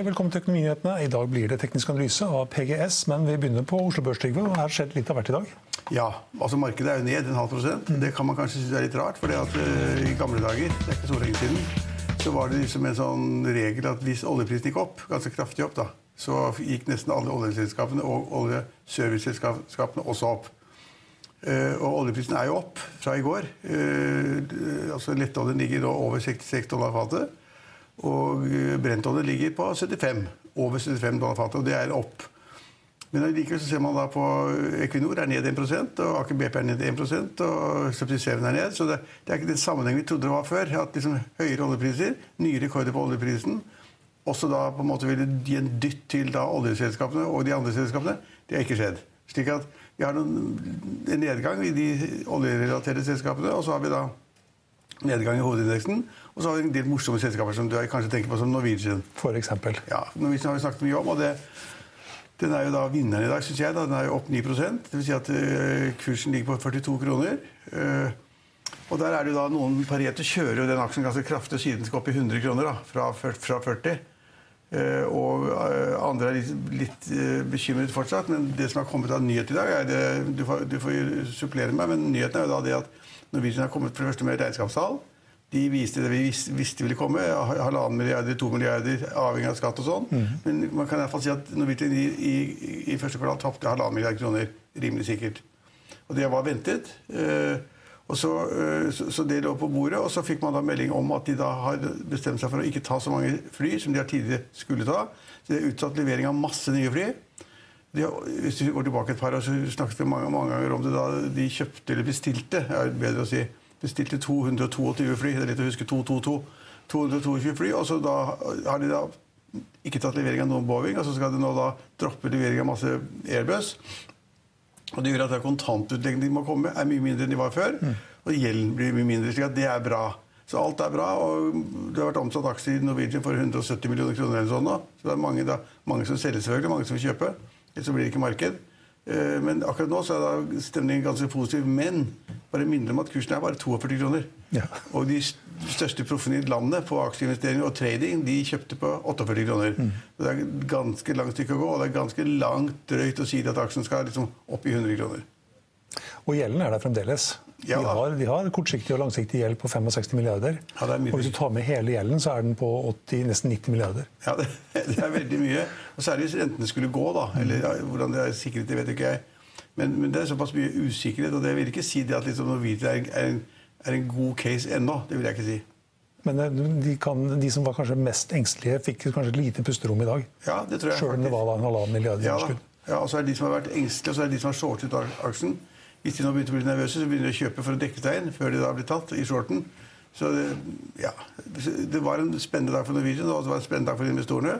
Hei, velkommen til Økonominyhetene. I dag blir det teknisk analyse av PGS, men vi begynner på Oslo Børs, Trygve. Her skjedde litt av hvert i dag. Ja, altså markedet er jo ned en halv prosent. Det kan man kanskje synes er litt rart, for uh, i gamle dager, det er ikke så lenge siden, så var det liksom en sånn regel at hvis oljeprisen gikk opp, ganske kraftig opp, da, så gikk nesten alle oljeselskapene og oljeserviceselskapene også opp. Uh, og oljeprisen er jo opp fra i går. Uh, altså Lettoljen ligger nå over 66 dollar fatet. Og brentolje ligger på 75, over 75 dollar fatet, og det er opp. Men likevel ser man da på Equinor er ned 1 og Aker BP er ned 1 og Subsea er ned. Så det, det, er ikke den sammenhengen vi trodde det var før. At liksom høyere oljepriser, nye rekorder på oljeprisen, også da på en måte ville gi en dytt til da oljeselskapene og de andre selskapene. Det har ikke skjedd. Slik at vi har noen, en nedgang i de oljerelaterte selskapene, og så har vi da nedgang i hovedindeksen. Og så har vi en del morsomme selskaper som du kanskje tenker på som Norwegian. For eksempel. Ja, Norwegian har vi snakket mye om. og det, den er jo da vinneren i dag, syns jeg. Da. Den er jo opp 9% Det vil si at uh, kursen ligger på 42 kroner. Uh, og der er det jo da noen parierte kjører jo den aksjen ganske kraftig, siden skal opp i 100 kroner. da, Fra, fra 40. Uh, og andre er litt, litt bekymret fortsatt. Men det som har kommet av nyhet i dag, er det, du, får, du får supplere meg, men nyheten er jo da det at Norwegian har kommet for det første med regnskapstall. De viste det vi visste ville komme. Halvannen milliarder, to milliarder, avhengig av skatt og sånn. Mm. Men man kan i hvert fall si at Norwegian i, i, i første kvartal tapte halvannen milliard kroner. Rimelig sikkert. Og det var ventet. Eh, og så, eh, så, så, det lå på bordet, og så fikk man da melding om at de da har bestemt seg for å ikke ta så mange fly som de har tidligere skulle ta. Så det er utsatt levering av masse nye fly. De, hvis vi går tilbake et par år, så snakket vi mange, mange ganger om det da de kjøpte eller bestilte. er bedre å si bestilte 222 fly. Det er litt å huske 222. 222 fly, og så da har de da ikke tatt levering av noen Boeing, og så skal de nå da droppe levering av masse Airbus. Og Det gjør at kontantutleggene de må komme, er mye mindre enn de var før. Mm. Og gjelden blir mye mindre. slik at det er bra. Så alt er bra. og Det har vært omsatt aksjer i Norwegian for 170 millioner kroner. eller sånn nå. Så det er mange, da, mange som selger, selvfølgelig, mange som vil kjøpe. Ellers så blir det ikke marked. Eh, men akkurat nå så er da stemningen ganske positiv. Men bare minner om at kursen er bare 42 kroner. Ja. Og de største proffene i landet på aksjeinvesteringer og trading de kjøpte på 48 kroner. Mm. Så Det er et ganske langt stykke å gå, og det er ganske langt drøyt å si at aksjen skal liksom opp i 100 kroner. Og gjelden er der fremdeles. Ja, de, har, vi, har, kortsiktig og langsiktig gjeld på 65 milliarder. Ja, og hvis du tar med hele gjelden, så er den på 80, nesten 90 milliarder. Ja, det, det er veldig mye. Og særlig hvis rentene skulle gå, da. Eller ja, hvordan det er sikret, det vet ikke jeg. Men, men, det er såpass mye usikkerhet, og det vil ikke si det at liksom Norwegian er, er, er, en god case ennå. Det vil jeg ikke si. Men eh, de, kan, de, som var kanskje mest engstelige, fikk kanskje et lite pusterom i dag? Ja, det tror jeg. Selv om det var da en halvannen milliard i ja, Ja, og så er det de som har vært engstelige, og så er det de som har shortet aksjen. Hvis de nå begynte å bli nervøse, så begynner de å kjøpe for å dekke seg inn før de da blir tatt i shorten. Så det, ja, det var en spennende dag for Norwegian, og det var en spennende dag for investorene.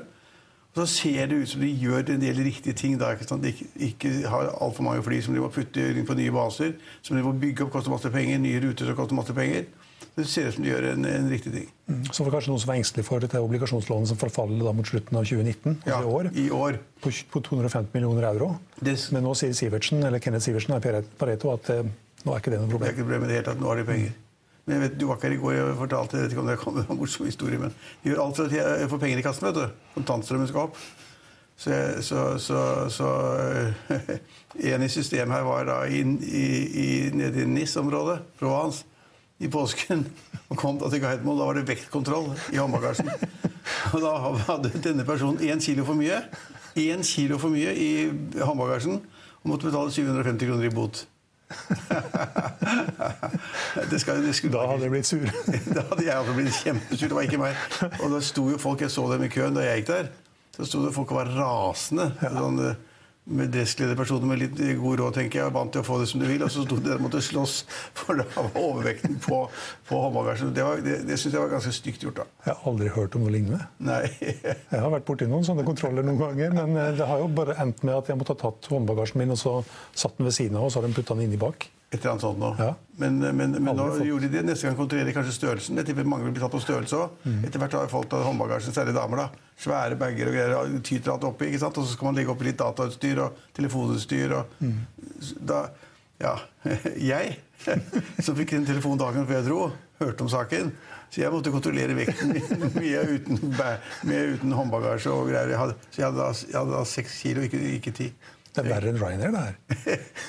Og så ser det ut som de gjør en del riktige ting. da, ikke sant? De ikke, ikke har altfor mange fly som de må putte inn på nye baser, som de må bygge opp, koster masse penger, nye ruter som koster masse penger. Det ser ut som de gjør en, en riktig ting. Mm. Så var det kanskje noen som var engstelig for dette obligasjonslånet som forfaller da mot slutten av 2019, altså ja, i år, i år. På, på 250 millioner euro. Des... Men nå sier Sivertsen, eller Kenneth Sivertsen av Pareto at eh, nå er ikke det noe problem. Det er ikke problem i det hele tatt. Nå har de penger. Men jeg vet, Du var ikke her i går og fortalte jeg vet ikke om det kom en morsom historie, men de gjør alt for å få penger i kassen. vet du. Kontantstrømmen skal opp. Så, så, så, så En i systemet her var da i, i, i, nede i NIS-området, Provence i påsken og kom da til Gardermoen. Da var det vektkontroll i håndbagasjen. Og da hadde denne personen én kilo for mye én kilo for mye i håndbagasjen og måtte betale 750 kroner i bot. det skal, det skulle, da hadde jeg blitt sur. da hadde jeg også blitt kjempesur. Det var ikke meg. Og da sto jo folk, Jeg så dem i køen da jeg gikk der. Så sto det folk og var rasende. Ja. Sånn, med dresslederpersoner med litt god råd, tenker jeg, vant til å få det som du vil. Og så sto det og måtte slåss, for da var overvekten på, på håndbagasjen. Det, var, det, det syns jeg var ganske stygt gjort. da. Jeg har aldri hørt om noe lignende. Nei. jeg har vært borti noen sånne kontroller noen ganger, men eh, det har jo bare endt med at jeg måtte ha tatt håndbagasjen min og så satt den ved siden av, og så har de putta den inni bak. Et eller annet sånt nå. Ja. Men, men, men nå fått. gjorde de det. Neste gang kontrollerer de kanskje størrelsen. Jeg tipper mange vil bli tatt på størrelse òg. Mm. Etter hvert har folk tatt håndbagasjen, særlig damer. da. Svære bager og greier. Tyter alt oppi. ikke sant? Og så skal man legge oppi litt datautstyr og telefonutstyr. og mm. da, Ja. Jeg, som fikk en telefon dagen før jeg dro, hørte om saken. Så jeg måtte kontrollere vekten mye uten, uten håndbagasje og greier. Jeg hadde, så jeg hadde, jeg hadde seks kilo, ikke, ikke ti. Det er verre enn Ryanair, det her.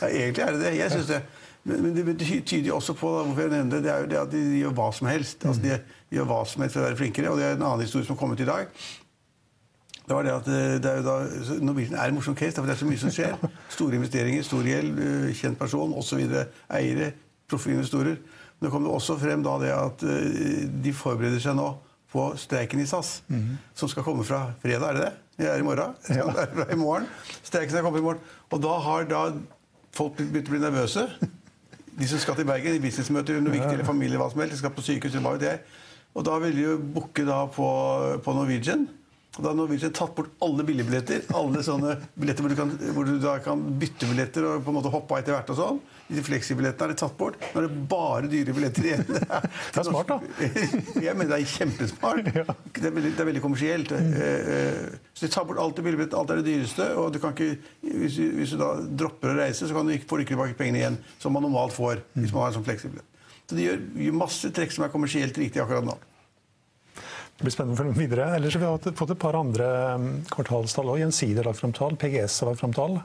ja, egentlig er det det. Jeg synes det. Men, det tyder jo også på hvorfor jeg nevner det, det er jo det at de gjør hva som helst. Altså, de, gjør hva som helst for å være flinkere. Og det er en annen historie som har kommet i dag. Det var det at eh, det er jo da, Norwegian er en morsom case, for det er så mye som skjer. Store investeringer, stor gjeld, eh, kjent person osv. Eiere, proffe investorer. Men det kom det også frem da det at eh, de forbereder seg nå på streiken i SAS. Mm -hmm. Som skal komme fra fredag, er det det? Vi er i morgen. Ja. Er i morgen. Streiken skal komme i morgen. Og da har da folk begynt å bli nervøse de som skal til Bergen i businessmøter under viktig eller familie, hva som helst, de skal på sykehus, hva vet jeg. Og da vil de jo booke på, på Norwegian. Da har Norwegian tatt bort alle billigbilletter. Alle sånne billetter hvor du, kan, hvor du da kan bytte billetter og på en måte hoppe av etter hvert. og sånn. De fleksibillettene er det tatt bort. Nå er det bare dyre billetter igjen. Det er smart, da. Jeg mener det er kjempesmart. Det er veldig, det er veldig kommersielt. Mm. Eh, eh, så de tar bort alt det billigbilletter. Alt er det dyreste. Og du kan ikke, hvis du, hvis du da dropper å reise, så kan du ikke få tilbake pengene igjen. Som man normalt får hvis man har en sånn fleksibillett. Så de gjør, gjør masse trekk som er kommersielt riktig akkurat nå. Det blir spennende å følge videre. Ellers har vi fått et par andre um, kvartalstall òg. Gjensidig har lagt fram tall. PGS har lagt fram tall.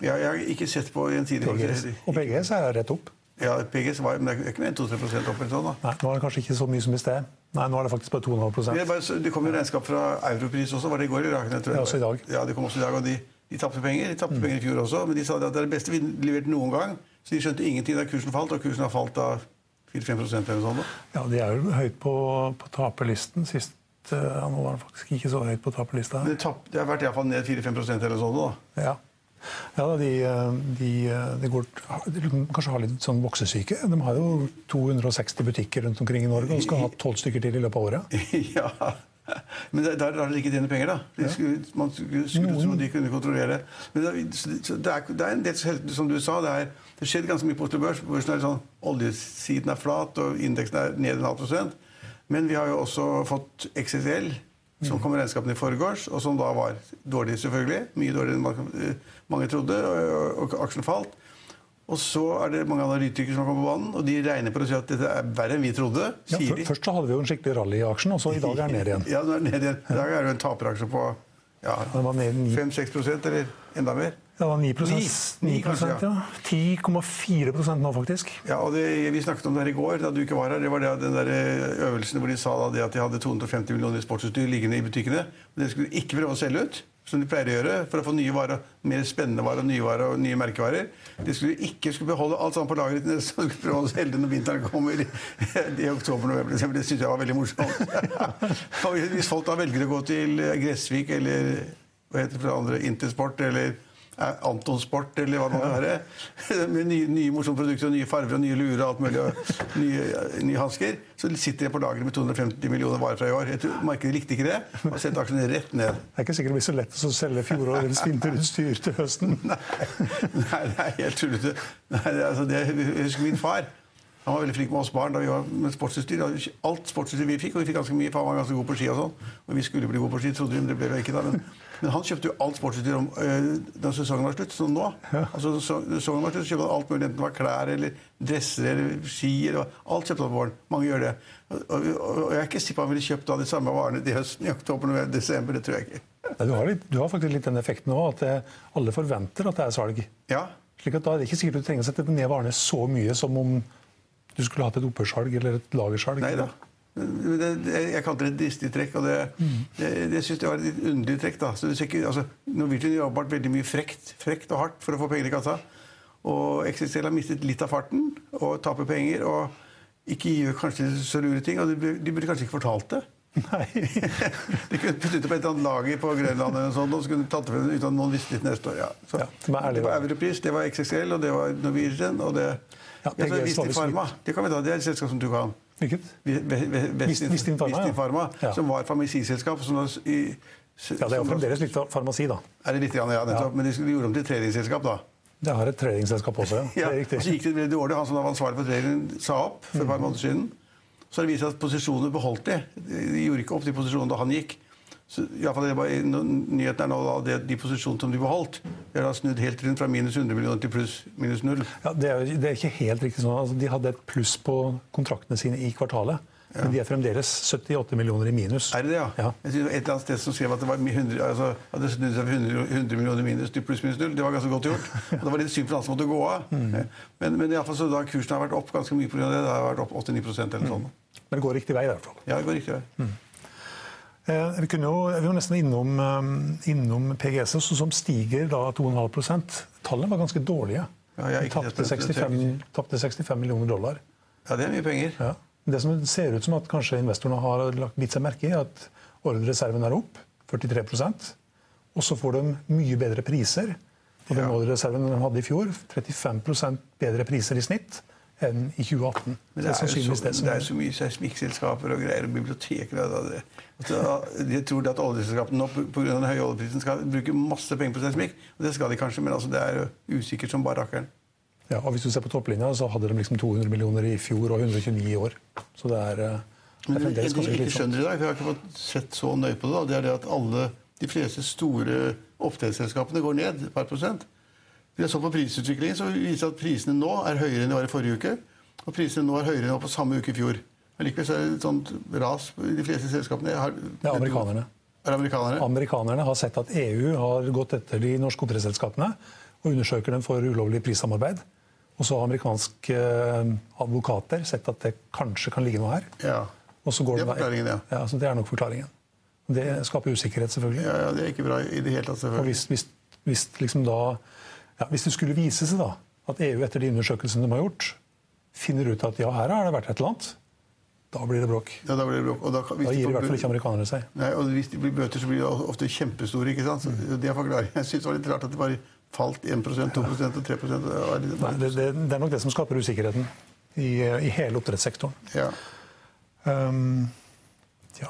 Ja, jeg har ikke sett på Gjensidig. PGS. Og PGS er rett opp. Ja, PGS var men det er ikke mer enn 2-3 opp. eller sånn da. Nei, Nå er det kanskje ikke så mye som i sted. Nei, nå er det faktisk bare 2,5 Det, det kom jo regnskap fra Europris også. Var det i går? Eller? Jeg, ja, også i dag. Ja, det kom også i dag, og De, de tapte penger. De tapte mm. penger i fjor også, men de sa at det er det beste vi leverte noen gang. Så de skjønte ingenting da kursen falt, og kursen har falt da 4-5 eller sånn. Da. Ja, de er jo høyt på, på taperlisten sist ja, nå var den faktisk ikke så høyt på taperlista. Det, det har vært iallfall ned 4-5% eller sånn? da? Ja. Ja, de, de, de, går, de, kanskje har litt sånn voksesyke. De har jo 260 butikker rundt omkring i Norge og skal ha 12 stykker til i løpet av året. Ja, Men der har de ikke tjent penger, da. De skulle, man skulle tro de kunne kontrollere. Men det, det, er, det er en del, som du sa, det, er, det skjedde ganske mye på Oslo Børs. Børsen er sånn, Oljesiden er flat, og indeksen er ned en halv prosent. Men vi har jo også fått XXL, som kom i regnskapene i forgårs, og som da var dårlig, selvfølgelig. Mye dårligere enn mange trodde, og aksjen falt. Og så er det mange analytikere som har kommet på banen, og de regner på å si at dette er verre enn vi trodde. Ja, først så hadde vi jo en skikkelig rally i aksjen, og så i dag er den ned igjen. ja, den er ned igjen. I dag er det jo en taperaksje på ja, 5-6 eller enda mer. Det var 9, 9, 9 ja. 10,4% nå, faktisk. Ja, og det, Vi snakket om det her i går, da du ikke var her. Det var det, den der eh, øvelsen hvor de sa da, at de hadde 250 millioner sportsutstyr liggende i butikkene. Men det skulle de ikke prøve å selge ut, som de pleier å gjøre, for å få nye varer, mer spennende varer, nye varer og nye merkevarer. De skulle ikke skulle beholde alt sammen på lageret til neste skulle prøve å selge det når vinteren kommer i, i oktober-november. Det syns jeg var veldig morsomt. Hvis folk da velger å gå til Gressvik eller hva heter det for andre, Intersport eller Anton Sport eller hva det måtte være. Med nye, nye morsomme produkter og nye farger og nye lurer og alt mulig. Og nye, nye hansker. Så sitter jeg på lageret med 250 millioner varer fra i år. Jeg tror Markedet likte ikke det og sendte aksjene rett ned. Det er ikke sikkert det blir så lett å selge fjorårets vinterutstyr til høsten. Nei, nei, det er helt tullete. Altså, jeg husker min far. Han var veldig flink med oss barn da vi var med sportsutstyr. Alt sportsutstyr vi fikk, og vi fikk ganske mye, for han var ganske god på ski og sånn. Og vi skulle bli gode på ski, trodde vi, men det ble vi ikke da. Men men han kjøpte jo alt sportsutstyr øh, da sesongen var slutt. Som nå. Ja. Altså, sesongen var slutt, så kjøpte han alt mulig, enten det var klær eller dresser eller ski. Eller, alt kjøpte han på våren. Mange gjør det. Og, og, og, jeg er ikke sikker på han ville kjøpt da de samme varene til høsten i oktober, november, desember. Det tror jeg ikke. Du har, litt, du har, faktisk litt den effekten nå, at det, alle forventer at det er salg. Ja. Slik at Da er det ikke sikkert du trenger å sette ned varene så mye som om du skulle hatt et opphørssalg eller et lagersalg. Nei da. Det, det, jeg kalte det et dristig trekk, og det, mm. det, det syns jeg var et litt underlig trekk. da. Så ikke, altså, Norwegian jobbet veldig mye frekt, frekt og hardt for å få penger i kassa. Og XXL har mistet litt av farten og taper penger. og ikke gjør kanskje så lure ting. og De, de burde kanskje ikke fortalt det. Nei. de kunne puttet opp et eller annet lager på Grønland eller sånt, og så kunne de tatt det frem uten at noen visste litt neste år. Ja. Så, Ja, det, var det var. Europris, det var XXL, og det var Norwegian, og det Ja, ja, PGS Vistin var Pharma. Det kan vi ta, det er et selskap som du kan. Hvilket? Vi- Ve- Ve- Vestin- Vistin Pharma, ja. Ja. som var farmasiselskap. Som i, Ja, Det er jo fremdeles litt farmasi, da. Er det litt, ja, nettopp. Men de gjorde om til treningsselskap, da. Det har et treningsselskap også, ja. Ja, Det er og så gikk det veldig dårlig. Han som var ansvarlig for treningen, sa opp for et par måneder siden. Så har det vist seg at posisjonene beholdt de. De gjorde ikke opp de posisjonene da han gikk. Så i fall det var, Nyheten er nå da, det, de posisjonene som de beholdt. De har da snudd helt rundt fra minus 100 millioner til pluss minus null. Ja, det, er, det er ikke helt riktig sånn. Altså, de hadde et pluss på kontraktene sine i kvartalet. Men de er fremdeles 78 millioner i minus. Er det det, ja? Ja. Jeg synes Et eller annet sted som skrev at det var 100, altså, at det snudde seg fra 100, 100 millioner minus til pluss minus null. Det var ganske godt gjort. Og det var litt synd for han som måtte gå av. Mm. Men, men i alle fall så da kursen har vært opp ganske mye pga. det. Det har vært opp 89% eller noe sånt. Men det går riktig vei, i hvert fall. Ja, det går riktig vei. Eh, vi, kunne jo, vi var nesten innom, eh, innom PGS, som stiger da 2,5 Tallene var ganske dårlige. Ja, De tapte sett det, så jeg 65, tapte 65 millioner dollar. Ja, det er mye penger. Ja. Det som ser ut som at kanskje investorene har lagt bitt seg merke i, er at ordrereserven er opp 43% og så får de mye bedre priser. Og den Ja. ordrereserven de hadde i fjor, 35% bedre priser i snitt enn i 2018. Men det er, jo så, det det er så mye seismikkselskaper og greier og biblioteker. og det. Jeg tror at oljeselskapene nå pga. den høye oljeprisen skal bruke masse penger på seismikk. Og det skal de kanskje, men altså, det er usikkert som bare rakkeren. Ja, og Hvis du ser på topplinja, så hadde de liksom 200 millioner i fjor og 129 i år. Så det er, eh, det er fremdeles det jeg ganske ikke slitsomt. skjønner i dag, for jeg har ikke fått sett så nøye på det, da, det er det at alle de fleste store oppdrettsselskapene går ned et par prosent. Vi har så på prisutviklingen, så viser det at prisene nå er høyere enn de var i forrige uke. Og prisene nå er høyere enn de var på samme uke i fjor. Men likevel så er det et sånt ras i de fleste selskapene. Har, Det er amerikanerne. Er det amerikanere? Amerikanerne har sett at EU har gått etter de norske oppdrettsselskapene og undersøker dem for ulovlig prissamarbeid. Og så har amerikanske eh, advokater sett at det kanskje kan ligge noe her. Ja. Og så går Det er forklaringen, ja. ja. så Det er nok forklaringen. Det skaper usikkerhet, selvfølgelig. ja, ja, det er ikke bra i det hele tatt, Og hvis, hvis, hvis, liksom da, ja, hvis det skulle vise seg da, at EU etter de undersøkelsene de har gjort, finner ut at ja, her har det vært et eller annet, da blir det bråk. Ja, da blir det bråk. Og da, Da gir i hvert fall ikke amerikanere seg. Nei, og Hvis det blir bøter, så blir de ofte kjempestore. ikke sant? Så det er forklaringen. Jeg syns det var litt rart at det bare falt 1 2 og 3 Det Nei, det, det, det er nok det som skaper usikkerheten i, i hele oppdrettssektoren. Ja. Um, ja,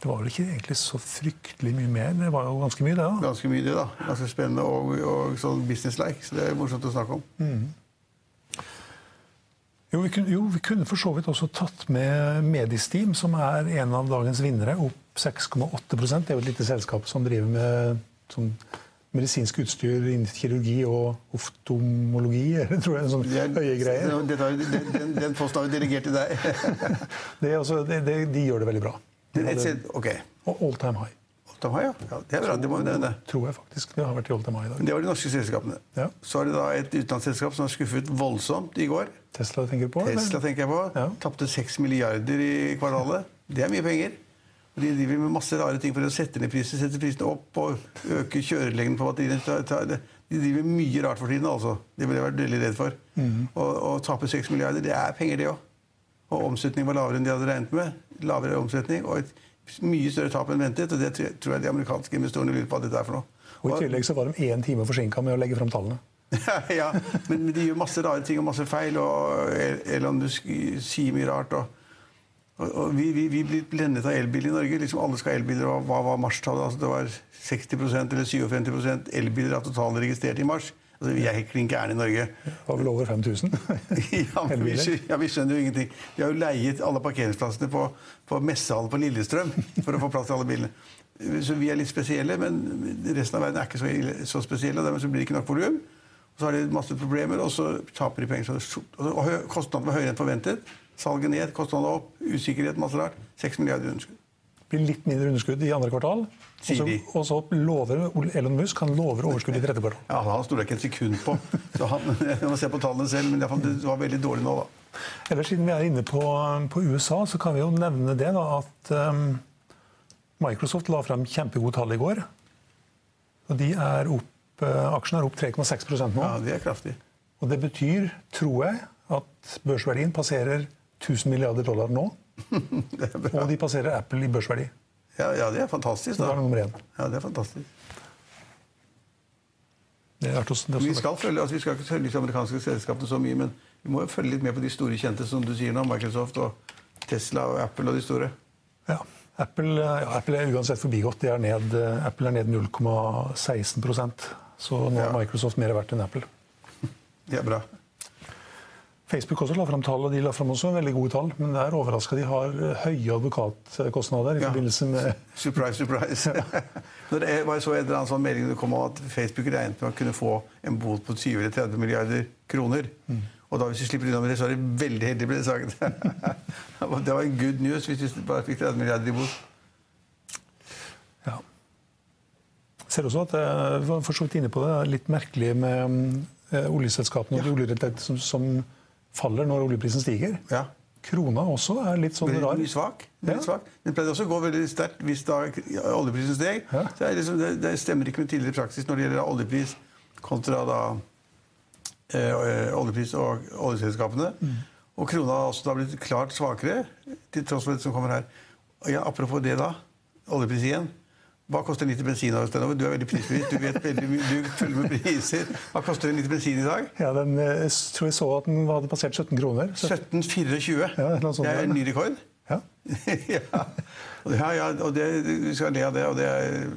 det var vel ikke egentlig så fryktelig mye mer. Det var jo ganske mye, det. da. Ganske mye, det. da. Ganske spennende og, og sånn business-like. Så det er morsomt å snakke om. Jo vi, kunne, jo, vi kunne for så vidt også tatt med Medisteam, som er en av dagens vinnere, opp 6,8% Det er jo et lite selskap som driver med sånn medisinsk utstyr innen kirurgi og oftomologi. tror jeg, sånn Det høye greier. Den, den, den posten har vi dirigert til deg. Det er også, det, det, de gjør det veldig bra. De Et hadde sted- ok. all time high, ja. ja. Det er bra. Det må vi nevne. tror jeg faktisk. Det har vært i all time high i dag. Det var de norske selskapene. Ja. Så er det da et utenlandsselskap som har skuffet voldsomt i går. Tesla tenker på? eller? Tesla tenker jeg på. Ja. Tapte 6 milliarder i kvartalet. Det er mye penger. Og De driver med masse rare ting for å sette ned prisen, sette prisene opp og øke kjørelengden på batteriene. De driver mye rart for tiden, altså. Det ville jeg vært veldig redd for. Å å tape 6 milliarder, det er penger, det òg. Og omsetningen var lavere enn de hadde regnet med. Lavere omsetning og et mye større tap enn ventet. Og det tror jeg- de amerikanske investorene lurer på hva dette er for noe. Og I tillegg så var de én time forsinka med å legge frem tallene. ja, men, de gjør masse rare ting og masse feil, og Elon Musk sier mye rart. og og, og vi, vi, vi blir blendet av elbil i Norge. liksom Alle skal ha elbiler. og Hva var marstallet? Altså, det var 60% eller 57 elbiler av totalt registrert i mars. Altså, vi er helt klin gærne i Norge. Det var vel over 5000 ja, vi, ja, vi skjønner jo ingenting. Vi har jo leiet alle parkeringsplassene på, på messehallen på Lillestrøm for å få plass til alle bilene. Så vi er litt spesielle, men resten av verden er ikke så, så spesielle. og Dermed så blir det ikke nok volum. Så har de masse problemer, og så taper de penger. Er Og kostnadene var høyere enn forventet. Salget ned, kostnadene opp, usikkerhet, masse rart. 6 milliarder underskudd. Blir litt mindre underskudd i andre kvartal. Og Sier så, og så lover Elon Musk han lover overskudd i tredje kvartal. Ja, Han stoler jeg ikke et sekund på. Så han, jeg må se på tallene selv, men fall, det var veldig dårlig nå, da. Eller Siden vi er inne på, på USA, så kan vi jo nevne det da, at um, Microsoft la frem kjempegode tall i går. Og de er opp, uh, Aksjen er opp 3,6% nå. Ja, Det er kraftig. Og det betyr, tror jeg, at børsverdien passerer 1000 milliarder dollar nå. Og de passerer Apple i børsverdi. Ja, ja, det er fantastisk. Det da. er nummer én. Ja, det er fantastisk. Det er også, det er Vi skal, følge, altså, vi skal ikke følge de amerikanske selskapene så mye, men vi må jo følge litt med på de store kjente, som du sier nå. Microsoft og Tesla og Apple og de store. Ja. Apple, ja, Apple er uansett forbigått. Er ned, eh, Apple er ned 0,16% Så nå er. Microsoft mer verdt enn Apple. Det er bra. Facebook også la fram tall, og de la fram også veldig gode tall. Men det er overraska de har eh, høye advokatkostnader i Ja. forbindelse med Surprise, surprise. Når det var så en eller annen sånn melding det kom om at Facebook regnet med å kunne få en bot på 20 eller 30 milliarder kroner. Mm. Og da hvis vi slipper unna med det, så er det veldig heldig, ble det sagt. det var en good news hvis vi bare fikk 30 milliarder i bot. Ja. Ser også at eh, vi var for så vidt inne på det, litt merkelig med eh, oljeselskapene og de oljerettighetene som, som faller når oljeprisen stiger. Ja. Krona også er litt sånn rar. mye svak. Ja. svak. Den pleide også å gå veldig sterkt hvis da oljeprisen steg. Ja. Det, liksom, det, det stemmer ikke med tidligere praksis når det gjelder oljepris kontra da eh, oljepris og oljeselskapene. Mm. Og krona har også da blitt klart svakere, til tross for det som kommer her. Ja, apropos det, da. Oljepris igjen. Hva koster en liter bensin? Du er veldig prisbevisst. Du vet veldig mye, du følger med priser. Hva koster en liter bensin i dag? Ja, den, eh, jeg tror jeg så at den hadde passert 17 kroner. 17,24. Ja, det er en ny rekord. ja. ja. Ja, ja, og det, vi skal le av det. Det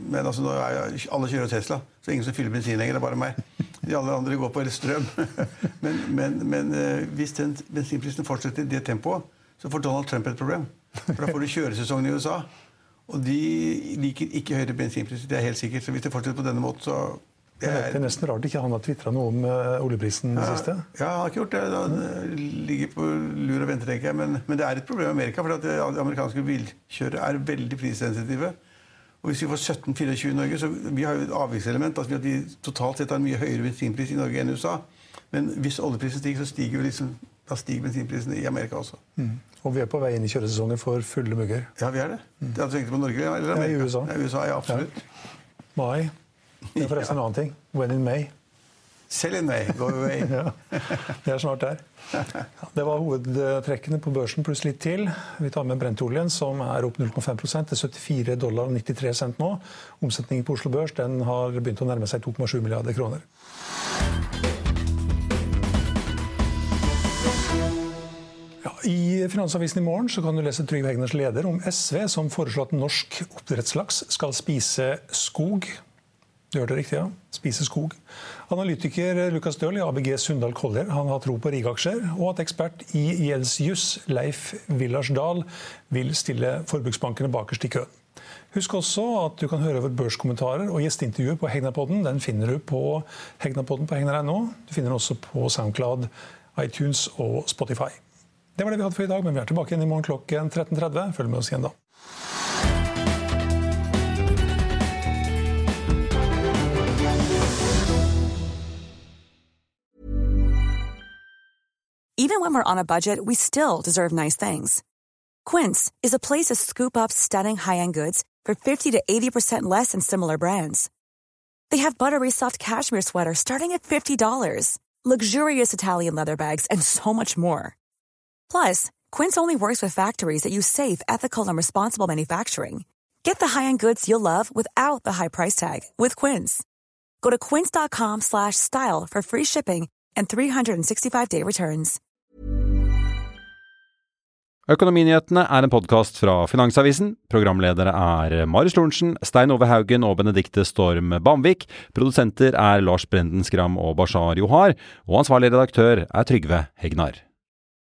men altså, nå er jeg, alle kjører Tesla, så ingen som fyller bensin lenger. Det er bare meg. De alle andre går på strøm. Men, men, men eh, hvis den bensinprisen fortsetter i det tempoet, så får Donald Trump et problem. For da får du kjøresesongen i USA. Og de liker ikke høyere bensinpriser. Det er helt sikkert. Så hvis det fortsetter på denne måten, så Det er, det er nesten rart ikke han har tvitra noe om eh, oljeprisen i det siste. Ja, han har ikke gjort det. Han ligger på lur og venter, tenker jeg. Men, men det er et problem i Amerika, for at det- amerikanske bilkjørere er veldig prissensitive. Og hvis vi får 17-24 i Norge, så Vi har jo et avvikselement. Altså at vi totalt sett har en mye høyere bensinpris i Norge enn i USA. Men hvis oljeprisen stiger, så stiger, liksom, stiger bensinprisen i Amerika også. Mm. Og vi er på vei inn i kjøresesongen for fulle mugger. Ja, vi er det. Det er altså egentlig på Norge eller Amerika. Ja, i USA. Ja, USA, ja, absolutt. Mai. Det er forresten en annen ting. When in May. Selv in May, go away. Ja, det er snart der. Ja, det var hovedtrekkene på børsen pluss litt til. Vi tar med brentoljen, som er opp 0,5 til 74 dollar og 93 cent nå. Omsetningen på Oslo Børs den har begynt å nærme seg 2,7 milliarder kroner. I Finansavisen i morgen kan du lese Trygve Hegners leder om SV, som foreslår at norsk oppdrettslaks skal spise skog. Du hørte riktig, ja. Spise skog. Analytiker Lukas Døhl i ABG Sundal Collier han har tro på rigaksjer, og at ekspert i gjeldsjuss Leif Villarsdal vil stille forbruksbankene bakerst i køen. Husk også at du kan høre over børskommentarer og gjesteintervjuer på Hegnapodden. Den finner du på Hegnapodden på hegnar.no. Du finner den også på Soundcloud, iTunes og Spotify. Det var det vi hadde for i dag, men vi er tilbake igjen i morgen klokken 13.30. Følg med oss igjen da. Even when we're on a budget, we still deserve nice things. Quince is a place to scoop up stunning high-end goods for 50 to 80% less than similar brands. They have buttery soft cashmere sweaters starting at $50, luxurious Italian leather bags, and so much more. Plus, Quince only works with factories that use safe, ethical, and responsible manufacturing. Get the high-end goods you'll love without the high price tag with Quince. Go to quince.com slash style for free shipping and 365-day returns. Økonominyhetene er en podkast fra Finansavisen. Programledere er Marius Lorentzen, Stein Ove Haugen og Benedikte Storm Bamvik. Produsenter er Lars Brenden Skram og Bashar Johar. Og ansvarlig redaktør er Trygve Hegnar.